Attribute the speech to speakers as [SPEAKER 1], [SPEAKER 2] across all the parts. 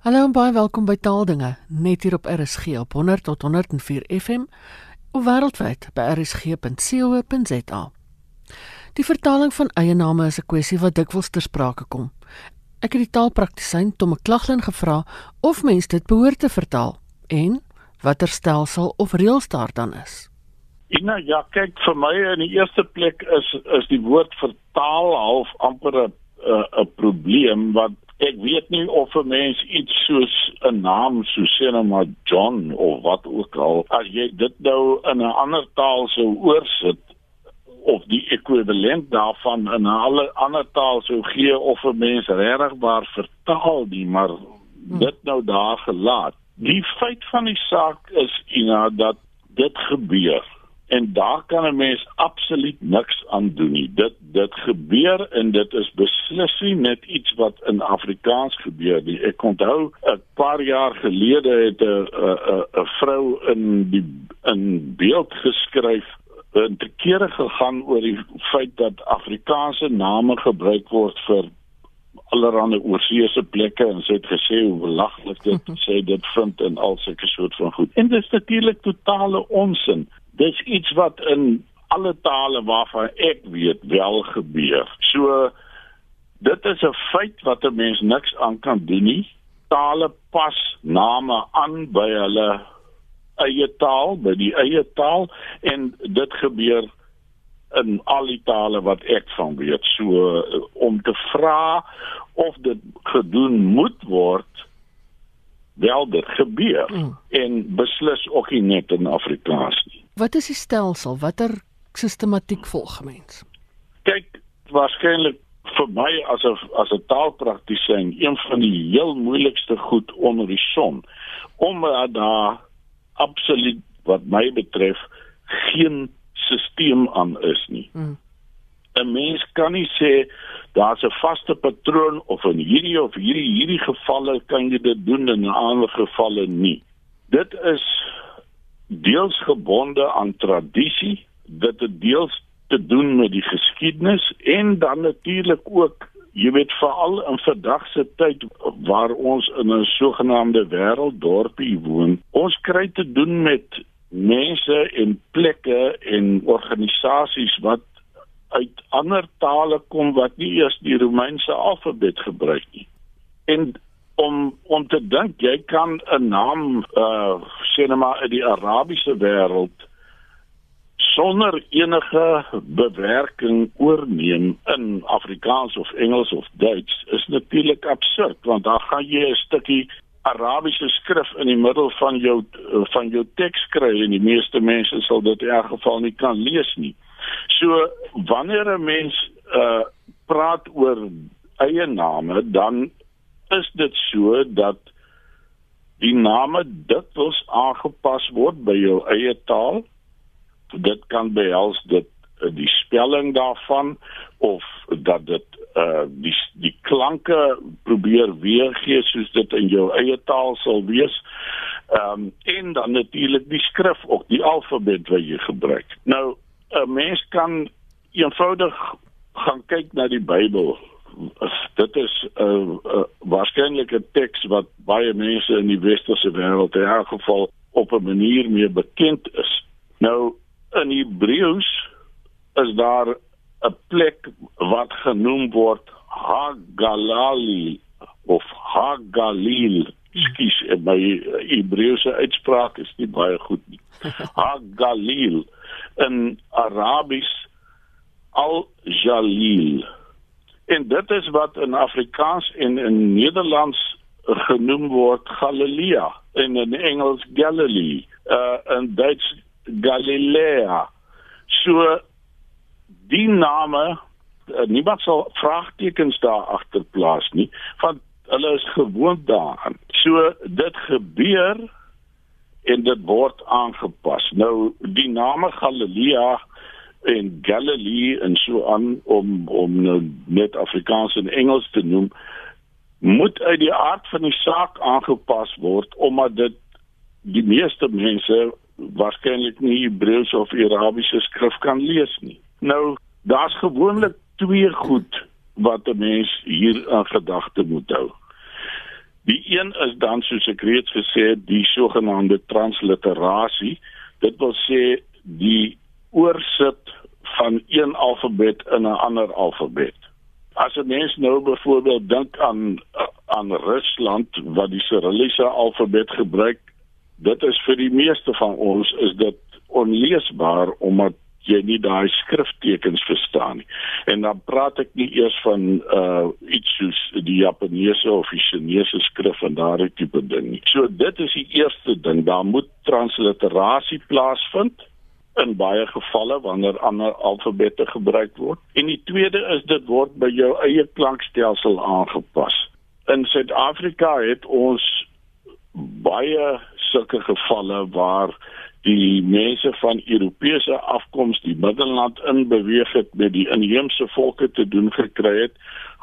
[SPEAKER 1] Hallo en baie welkom by Taaldinge, net hier op RSG op 100 tot 104 FM of wêreldwyd by rsg.co.za. Die vertaling van eie name is 'n kwessie wat dikwels ter sprake kom. Ek het die taalpraktisyn Tom McLaughlin gevra of mens dit behoort te vertaal en watter stelsel of reëls daar dan is.
[SPEAKER 2] Ina, ja, kyk vir my in die eerste plek is is die woord vertaal half amper 'n 'n probleem wat ek weet nie of 'n mens iets soos 'n naam so sê nou maar John of wat ook al as jy dit nou in 'n ander taal sou oorsit of die ekwivalent daarvan in 'n alle ander taal sou gee of 'n mens regbaar vertaal die maar hmm. dit nou daar gelaat die feit van die saak is Ina dat dit gebeur en daar kan 'n mens absoluut niks aan doen nie. Dit dit gebeur en dit is beslis nie net iets wat in Afrikaans gebeur nie. Ek onthou 'n paar jaar gelede het 'n 'n 'n vrou in die in beeld geskryf en te kere gegaan oor die feit dat Afrikaanse name gebruik word vir allerlei oorseese plekke en sy het gesê hoe belaglik dit sê dit vind in al sulke soort van goed. En dit is natuurlik totale onsin dis iets wat in alle tale waarvan ek weet wel gebeur. So dit is 'n feit wat 'n mens niks aan kan doen nie. Tale pas name aan by hulle eie taal, by die eie taal en dit gebeur in al die tale wat ek van weet. So om te vra of dit gedoen moet word wel dit gebeur mm. en beslis ook nie net in Afrikaans nie.
[SPEAKER 1] Wat is die stelsel? Watter sistematiek volg mens?
[SPEAKER 2] Kyk, waarskynlik vir my as 'n as 'n taalpraktisyn een van die heel moeilikste goed onder die son omdat daar absoluut wat my betref geen stelsel aan is nie. Hmm. 'n Mens kan nie sê daar's 'n vaste patroon of in hierdie of hierdie hierdie gevalle kan jy dit doen en in ander gevalle nie. Dit is deels gebonde aan tradisie, dit het deels te doen met die geskiedenis en dan natuurlik ook jy weet veral in vandag se tyd waar ons in 'n sogenaamde wêrelddorpie woon. Ons kry te doen met mense en plekke en organisasies wat uit ander tale kom wat nie eers die Romeinse alfabet gebruik nie. En om om te dink jy kan 'n naam uh sê net maar in die Arabiese wêreld sonder enige bewerking oorneem in Afrikaans of Engels of Duits is natuurlik absurd want dan gaan jy 'n stukkie Arabiese skrif in die middel van jou van jou teks kry en die meeste mense sal dit in elk geval nie kan lees nie. So wanneer 'n mens uh praat oor eie name dan is dit so dat die name dikwels aangepas word by jou eie taal. Dit kan behels dit eh, die spelling daarvan of dat dit uh die die klanke probeer weergee soos dit in jou eie taal sal wees. Ehm um, en dan natuurlik die skrif ook die alfabet wat jy gebruik. Nou 'n mens kan eenvoudig gaan kyk na die Bybel dit is 'n uh, uh, waarskynlik 'n teks wat baie mense in die westerse wêreld in elk geval op 'n manier meer bekend is. Nou in Hebreëus is daar 'n plek wat genoem word Hagalali of Hagalil. Skus, my Hebreëse uitspraak is nie baie goed nie. Hagalil in Arabies Al-Jalil. En dit is wat in Afrikaans en in Nederlands genoem word Galilea en in Engels Galilee, uh in Duits Galilea. So die name uh, niemand sal vraagtekens daar agter plaas nie, want hulle is gewoond daaraan. So dit gebeur en dit word aangepas. Nou die name Galilea en Galilee en so aan om om nou net Afrikaans en Engels te noem moet uit die aard van die saak aangepas word omdat dit die meeste mense waarskynlik nie Hebreëus of Arabiese skrif kan lees nie. Nou daar's gewoonlik twee goed wat 'n mens hier aan gedagte moet hou. Die een is dan soos ek reeds gesê het, die sogenaamde transliterasie. Dit wil sê die oorsit van een alfabet in 'n ander alfabet. As 'n mens nou byvoorbeeld dink aan aan Rusland wat die Cyrilliese alfabet gebruik, dit is vir die meeste van ons is dit onleesbaar omdat jy nie daai skriftekens verstaan nie. En dan praat ek nie eers van uh iets soos die Japaneese of die Chinese skrif en daardie tipe ding nie. So dit is die eerste ding, daar moet transliterasie plaasvind in baie gevalle wanneer ander alfabette gebruik word. En die tweede is dit word by jou eie klankstelsel aangepas. In Suid-Afrika het ons baie sulke gevalle waar die mense van Europese afkoms die Middelland in beweeg het met die inheemse volke te doen gekry het,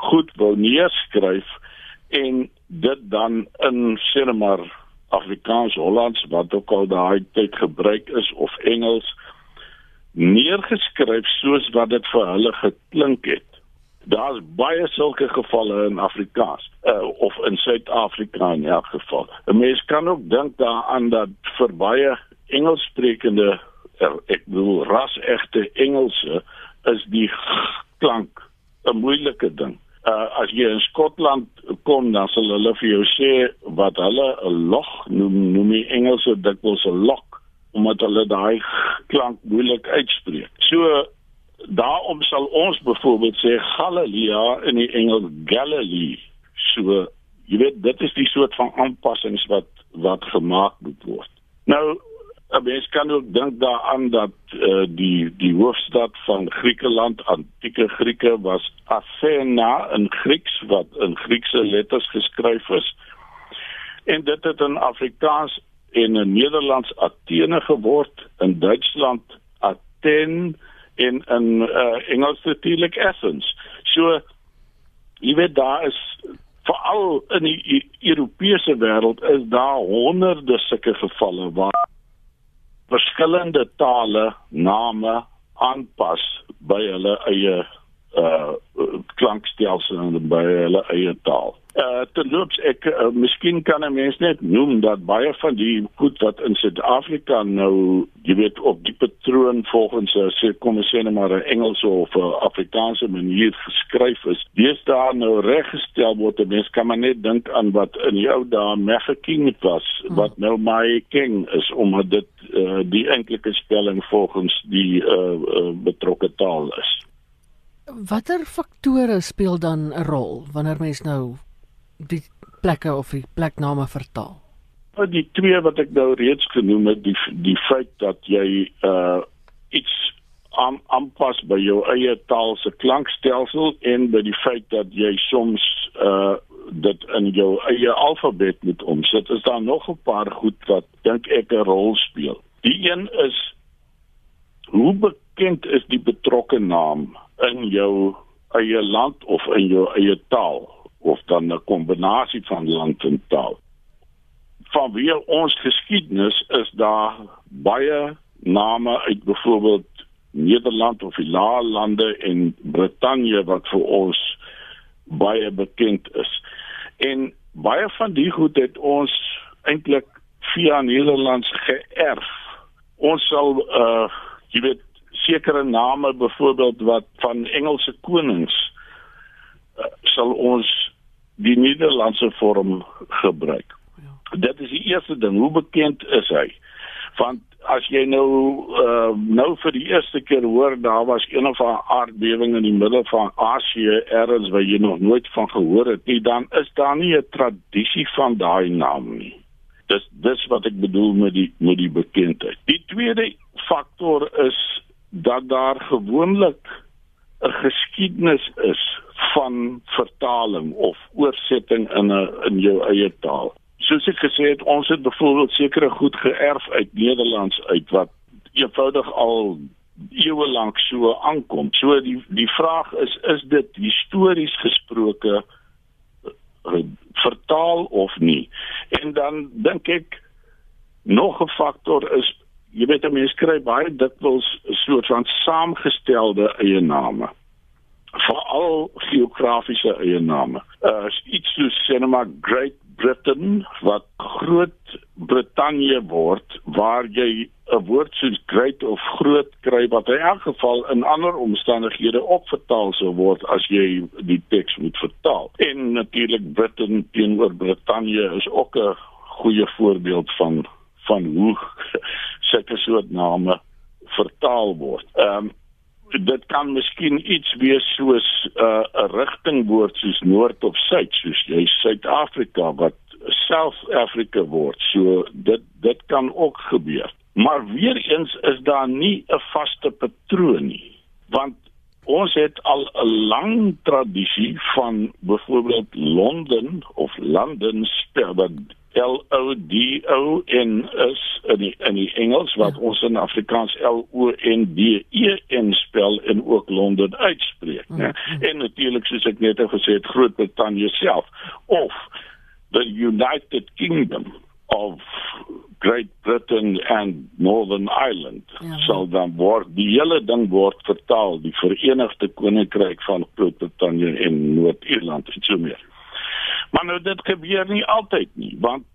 [SPEAKER 2] goed wou neerskryf en dit dan in sinemaar Afrikaans, Hollands wat ook al daai tyd gebruik is of Engels neergeskryf soos wat dit vir hulle geklink het. Daar's baie sulke gevalle in Afrikaans uh, of in Suid-Afrika in elk geval. 'n Mens kan ook dink daaraan dat vir baie Engelssprekende er, ek bedoel rasegte Engelse is die klank 'n moeilike ding uh, as jy in Skotland kom dan sal hulle vir jou sê wat hulle 'n log noem noem die Engelse dikwels 'n lok omdat hulle daai klank moeilik uitspreek. So daarom sal ons byvoorbeeld sê Galilea in die Engels Galilee. So jy weet dit is die soort van aanpassings wat wat gemaak moet word. Nou 'n mens kan ook dink daaraan dat uh, die die hoofstad van Griekeland antieke Grieke was Athena in Grieks wat in Griekse letters geskryf is. En dit het in Afrikaans en in Nederlands Athene geword, in Duitsland Athen en in uh, Engels natuurlik Athens. So jy weet daar is veral in die Europese wêreld is daar honderde sulke gevalle waar verskillende tale name aanpas by hulle eie uh klankstelsel en by hulle eie taal. Uh terloops ek uh, miskien kan 'n mens net noem dat baie van die goed wat in Suid-Afrika nou, jy weet, op die patroon volgens 'n uh, sê kom ons sê net maar 'n Engelse of 'n Afrikaanse manier geskryf is, daar nou reggestel word. Mens kan maar net dink aan wat in die ou dae Mega King was, hmm. wat nou my King is omdat dit uh, die enkelike spelling volgens die uh, uh, betrokke taal is.
[SPEAKER 1] Watter faktore speel dan 'n rol wanneer mens nou die plekke of die plekname vertaal?
[SPEAKER 2] Nou, die twee wat ek nou reeds genoem het, die die feit dat jy uh iets aan aanpas by jou eie taal se klankstelsel en by die feit dat jy soms uh dit in jou eie alfabet moet omsit. Is daar nog 'n paar goed wat dink ek 'n rol speel? Die een is hoe bekend is die betrokke naam in jou eie land of in jou eie taal? Of dan 'n kombinasie van land en taal. Van wie ons geskiedenis is daar baie name uit byvoorbeeld Nederland of die Laalande en Brittanje wat vir ons baie bekend is. En baie van die goed het ons eintlik via Nederlands geërf. Ons sal uh jy weet sekere name byvoorbeeld wat van Engelse konings uh, sal ons die Nederlandse vorm gebruik. Ja. Dit is die eerste ding, hoe bekend is hy? Want as jy nou uh, nou vir die eerste keer hoor daar was een of 'n aardbewing in die middel van Asië ergens waar jy nog nooit van gehoor het nie, dan is daar nie 'n tradisie van daai naam nie. Dis dis wat ek bedoel met die met die bekendheid. Die tweede faktor is dat daar gewoonlik 'n geskiedenis is van vertaling of oorsetting in 'n in jou eie taal. Soos ek gesê het, ons het byvoorbeeld sekere goed geërf uit Nederlands uit wat eenvoudig al eeue lank so aankom. So die die vraag is is dit histories gesproke eh, vertaal of nie? En dan dink ek nog 'n faktor is jy weet mense kry baie dikwels 'n soort van saamgestelde eie name veral geografiese eie name. Uh iets soos maar Great Britain wat groot Brittanje word waar jy 'n woord soos great of groot kry wat in elk geval in ander omstandighede opvertaal sou word as jy die teks moet vertaal. En natuurlik Britain teenoor Brittanje is ook 'n goeie voorbeeld van van hoe sulke soort name vertaal word. Ehm um, dit kan miskien iets wees soos uh, 'n rigtingwoord soos noord of suid soos jy Suid-Afrika wat South Africa word. So dit dit kan ook gebeur. Maar weer eens is daar nie 'n vaste patroon nie. Want ons het al 'n lang tradisie van byvoorbeeld Londen of London spel wat L O D O N S in die, in die Engels wat ja. ons in Afrikaans L O N D E N spel en ook Londen uitspreek, né? Ja, ja. En natuurlik soos ek net gesê het, Groot-Brittanje self of the United Kingdom of Great Britain and Northern Ireland ja. sal dan word die hele ding word vertaal die Verenigde Koninkryk van Groot-Brittanje en Noord-Ierland en so meer. Maar nou dit gebeur nie altyd nie, want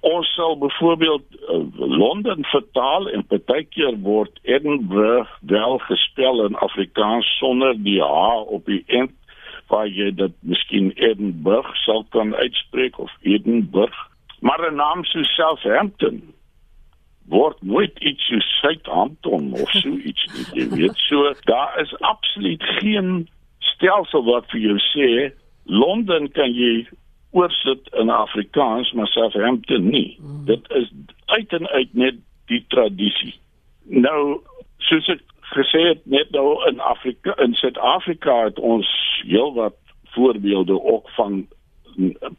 [SPEAKER 2] ons sal byvoorbeeld uh, Londen vertaal en partykeer word Edinburgh wel gespel in Afrikaans sonder die h op die eind waar jy dit miskien Edinburgh sal kan uitspreek of Edinburgh. Maar 'n naam soos Southampton word nooit iets so Southampton of so iets nie. Jy weet so, daar is absoluut geen stelsel wat vir jou sê Londen kan jy oorsit in Afrikaans, maar Southampton nie. Mm. Dit is uit en uit net die tradisie. Nou, soos ek gesê het net nou in Afrika, in Suid-Afrika het ons heelwat voorbeelde ook van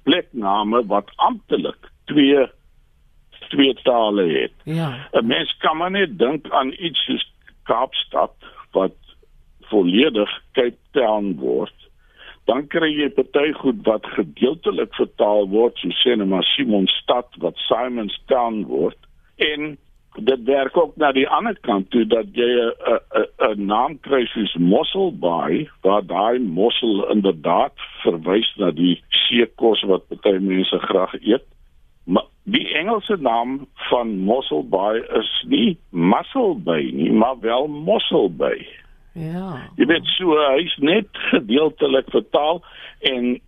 [SPEAKER 2] plekname wat amptelik twee twee tale het. Ja. 'n Mens kan maar net dink aan iets soos Kaapstad wat volledig Cape Town word dan kry jy party goed wat gedeeltelik vertaal word so sê net maar Simonstad wat Simonstown word en dit werk ook na die ander kant toe dat jy 'n naam kry soos Mossel Bay waar daai mossel inderdaad verwys na die seekos wat party mense graag eet maar die Engelse naam van Mossel Bay is nie Mussel Bay nie maar wel Mossel Bay
[SPEAKER 1] Ja.
[SPEAKER 2] Jy weet so hy's net gedeeltelik vertaal en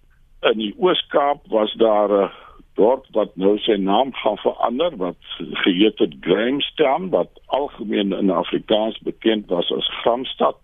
[SPEAKER 2] in die Oos-Kaap was daar 'n dorp wat nou sy naam gaan verander wat geheet het Grahamstown wat algemeen in Afrikaans bekend was as Gramstad.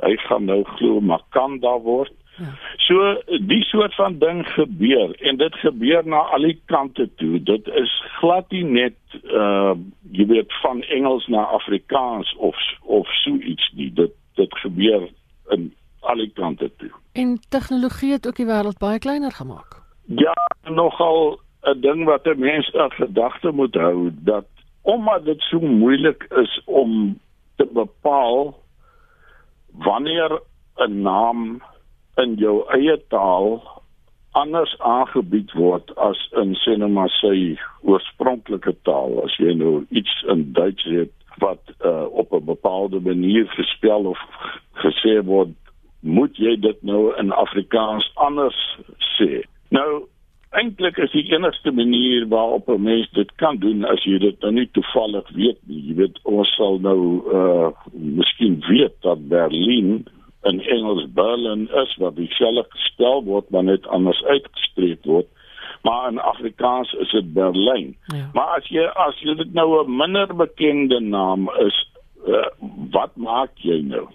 [SPEAKER 2] Hy gaan nou glo Makanda word. Ja. So die soort van ding gebeur en dit gebeur na al die kante toe. Dit is glad nie net uh jy weet van Engels na Afrikaans of of so iets nie. Dit dit gebeur in al die kante toe.
[SPEAKER 1] En tegnologie het ook die wêreld baie kleiner gemaak.
[SPEAKER 2] Ja, nogal 'n ding wat 'n mens in gedagte moet hou dat omdat dit so moeilik is om te bepaal wanneer 'n naam in jou eie taal anders aangebied word as in sinema sy oorspronklike taal as jy nou iets in Duits het wat uh, op 'n bepaalde manier gespel of gesê word moet jy dit nou in Afrikaans anders sê nou eintlik is die enigste manier waarop 'n mens dit kan doen as jy dit nou nie toevallig weet nie jy weet ons sal nou uh, miskien weet dat Berlin in Engels Berlin is wat dieselfde gespel word maar net anders uitgespreek word maar in Afrikaans is dit Berlyn. Ja. Maar as jy as jy dit nou 'n minder bekende naam is, uh, wat maak jy nou?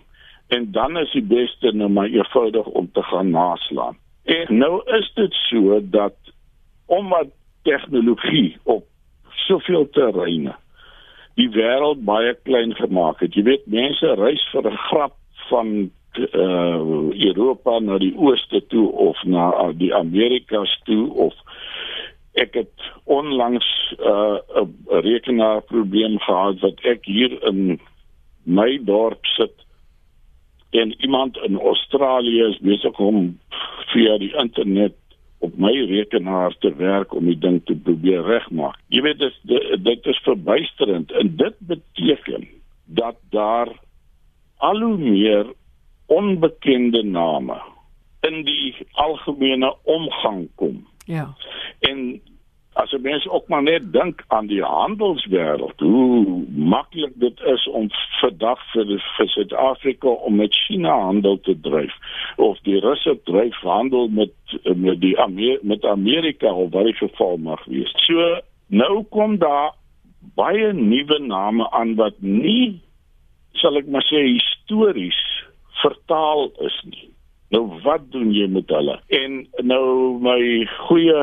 [SPEAKER 2] En dan is die beste nou maar eenvoudig om te gaan naslaan. En nou is dit so dat omdat tegnologie op soveel terreine die wêreld baie klein gemaak het. Jy weet mense reis vir 'n grap van uh Europa na die ooste toe of na uh, die Amerikas toe of ek het onlangs 'n uh, rekenaarprobleem gehad wat ek hier in my dorp sit en iemand in Australië is besig om via die internet op my rekenaar te werk om die ding te probeer regmaak. Jy weet dit dit is verbuisterend en dit beteken dat daar al hoe meer onbekende name in die algemene omgang kom.
[SPEAKER 1] Ja.
[SPEAKER 2] En as 'n mens ook maar net dink aan die handelswêreld, hoe maklik dit is om vandag vir vir Suid-Afrika om met China handel te dryf of die Russe dryf handel met met die Amer met Amerika of wat die geval mag wees. So nou kom daar baie nuwe name aan wat nie sal ek maar sê histories vertaal is nie. Nou wat doen jy met hulle? En nou my goeie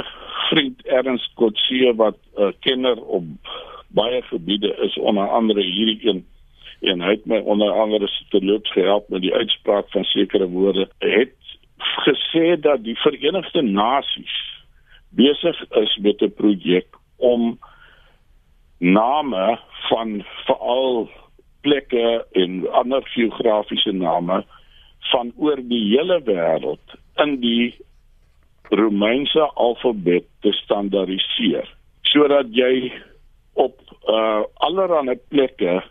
[SPEAKER 2] vriend Ernst Kotse wat 'n uh, kenner op baie gebiede is onder andere hierdie een en hy het my onder andere terloops gehelp met die uitspraak van sekere woorde het gesê dat die Verenigde Nasies besig is met 'n projek om name van veral plekke en ander geografiese name van oor die hele wêreld in die Romeinse alfabet te standaardiseer sodat jy op uh allerlei plekke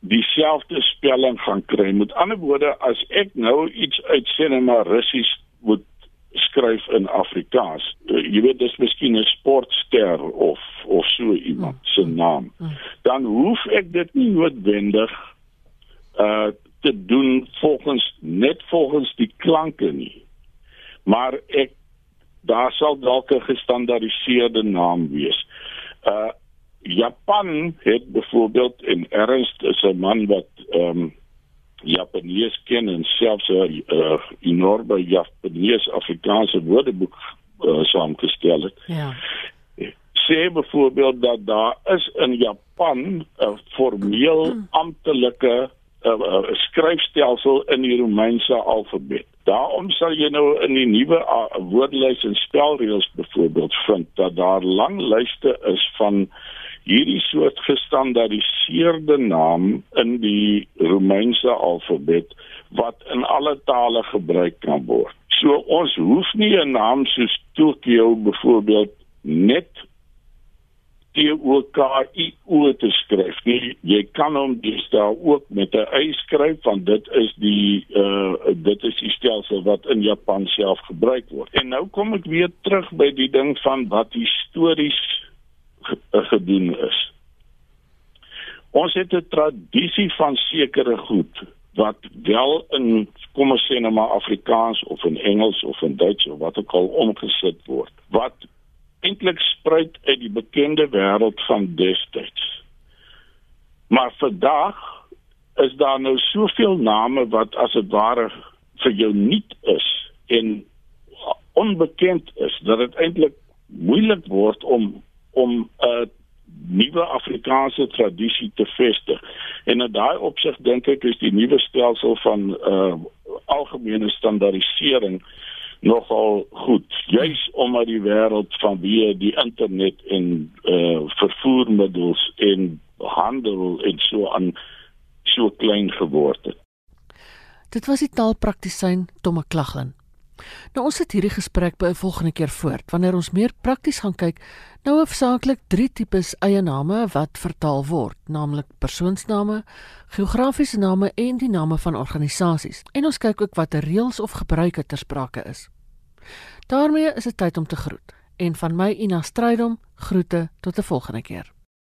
[SPEAKER 2] dieselfde spelling gaan kry. Met ander woorde, as ek nou iets uit sinema Russies moet skryf in Afrikaans, uh, jy weet dis miskien 'n sportster of of so iemand mm. se naam, mm. dan hoef ek dit nie noodwendig uh te doen volgens net volgens die klanke nie. Maar ek daar sal dalk 'n gestandaardiseerde naam wees. Uh Japan het byvoorbeeld en Ernst is 'n man wat ehm um, Japanees ken en selfs 'n uh, enorme Japanees Afrikaanse woordeboek uh, saamgestel het.
[SPEAKER 1] Ja.
[SPEAKER 2] Sê byvoorbeeld dat daar is in Japan 'n formeel hmm. Amptelike uh, uh, skryfstelsel in die Romeinse alfabet. Daarom sal jy nou in die nuwe uh, woordelys en spelreëls byvoorbeeld vind dat daar lang lyste is van hierdie soort gestandaardiseerde naam in die Romeinse alfabet wat in alle tale gebruik kan word. So ons hoef nie 'n naam soos Tokyo byvoorbeeld net T O K I O te skryf. Nie, jy kan hom dis daar ook met 'n y skryf want dit is die uh dit is die stelsel wat in Japan self gebruik word. En nou kom ek weer terug by die ding van wat histories gedoen is. Ons het 'n tradisie van sekere goed wat wel in kom ons sê nou maar Afrikaans of in Engels of in Duits of wat ook al omgesit word. Wat eintlik spruit uit die bekende wêreld van destyds. Maar vandag is daar nou soveel name wat as dit ware vir jou nuut is en onbekend is dat dit eintlik moeilik word om om 'n uh, nuwe Afrikaanse tradisie te vestig. En in daai opsig dink ek is die nuwe stelsel van uh algemene standaardisering nogal goed omdat die wêreld van wie die internet en uh vervoermiddels en handel en so aan so klein geword het.
[SPEAKER 1] Dit was die taalpraktisyn Tomme Klaglan. Nou ons sit hierdie gesprek by 'n volgende keer voort wanneer ons meer prakties gaan kyk nou hoofsaaklik drie tipes eie name wat vertaal word, naamlik persoonsname, geografiese name en die name van organisasies. En ons kyk ook watter reëls of gebruike ter sprake is. Daarmee is dit tyd om te groet en van my Ina Strydom groete tot 'n volgende keer.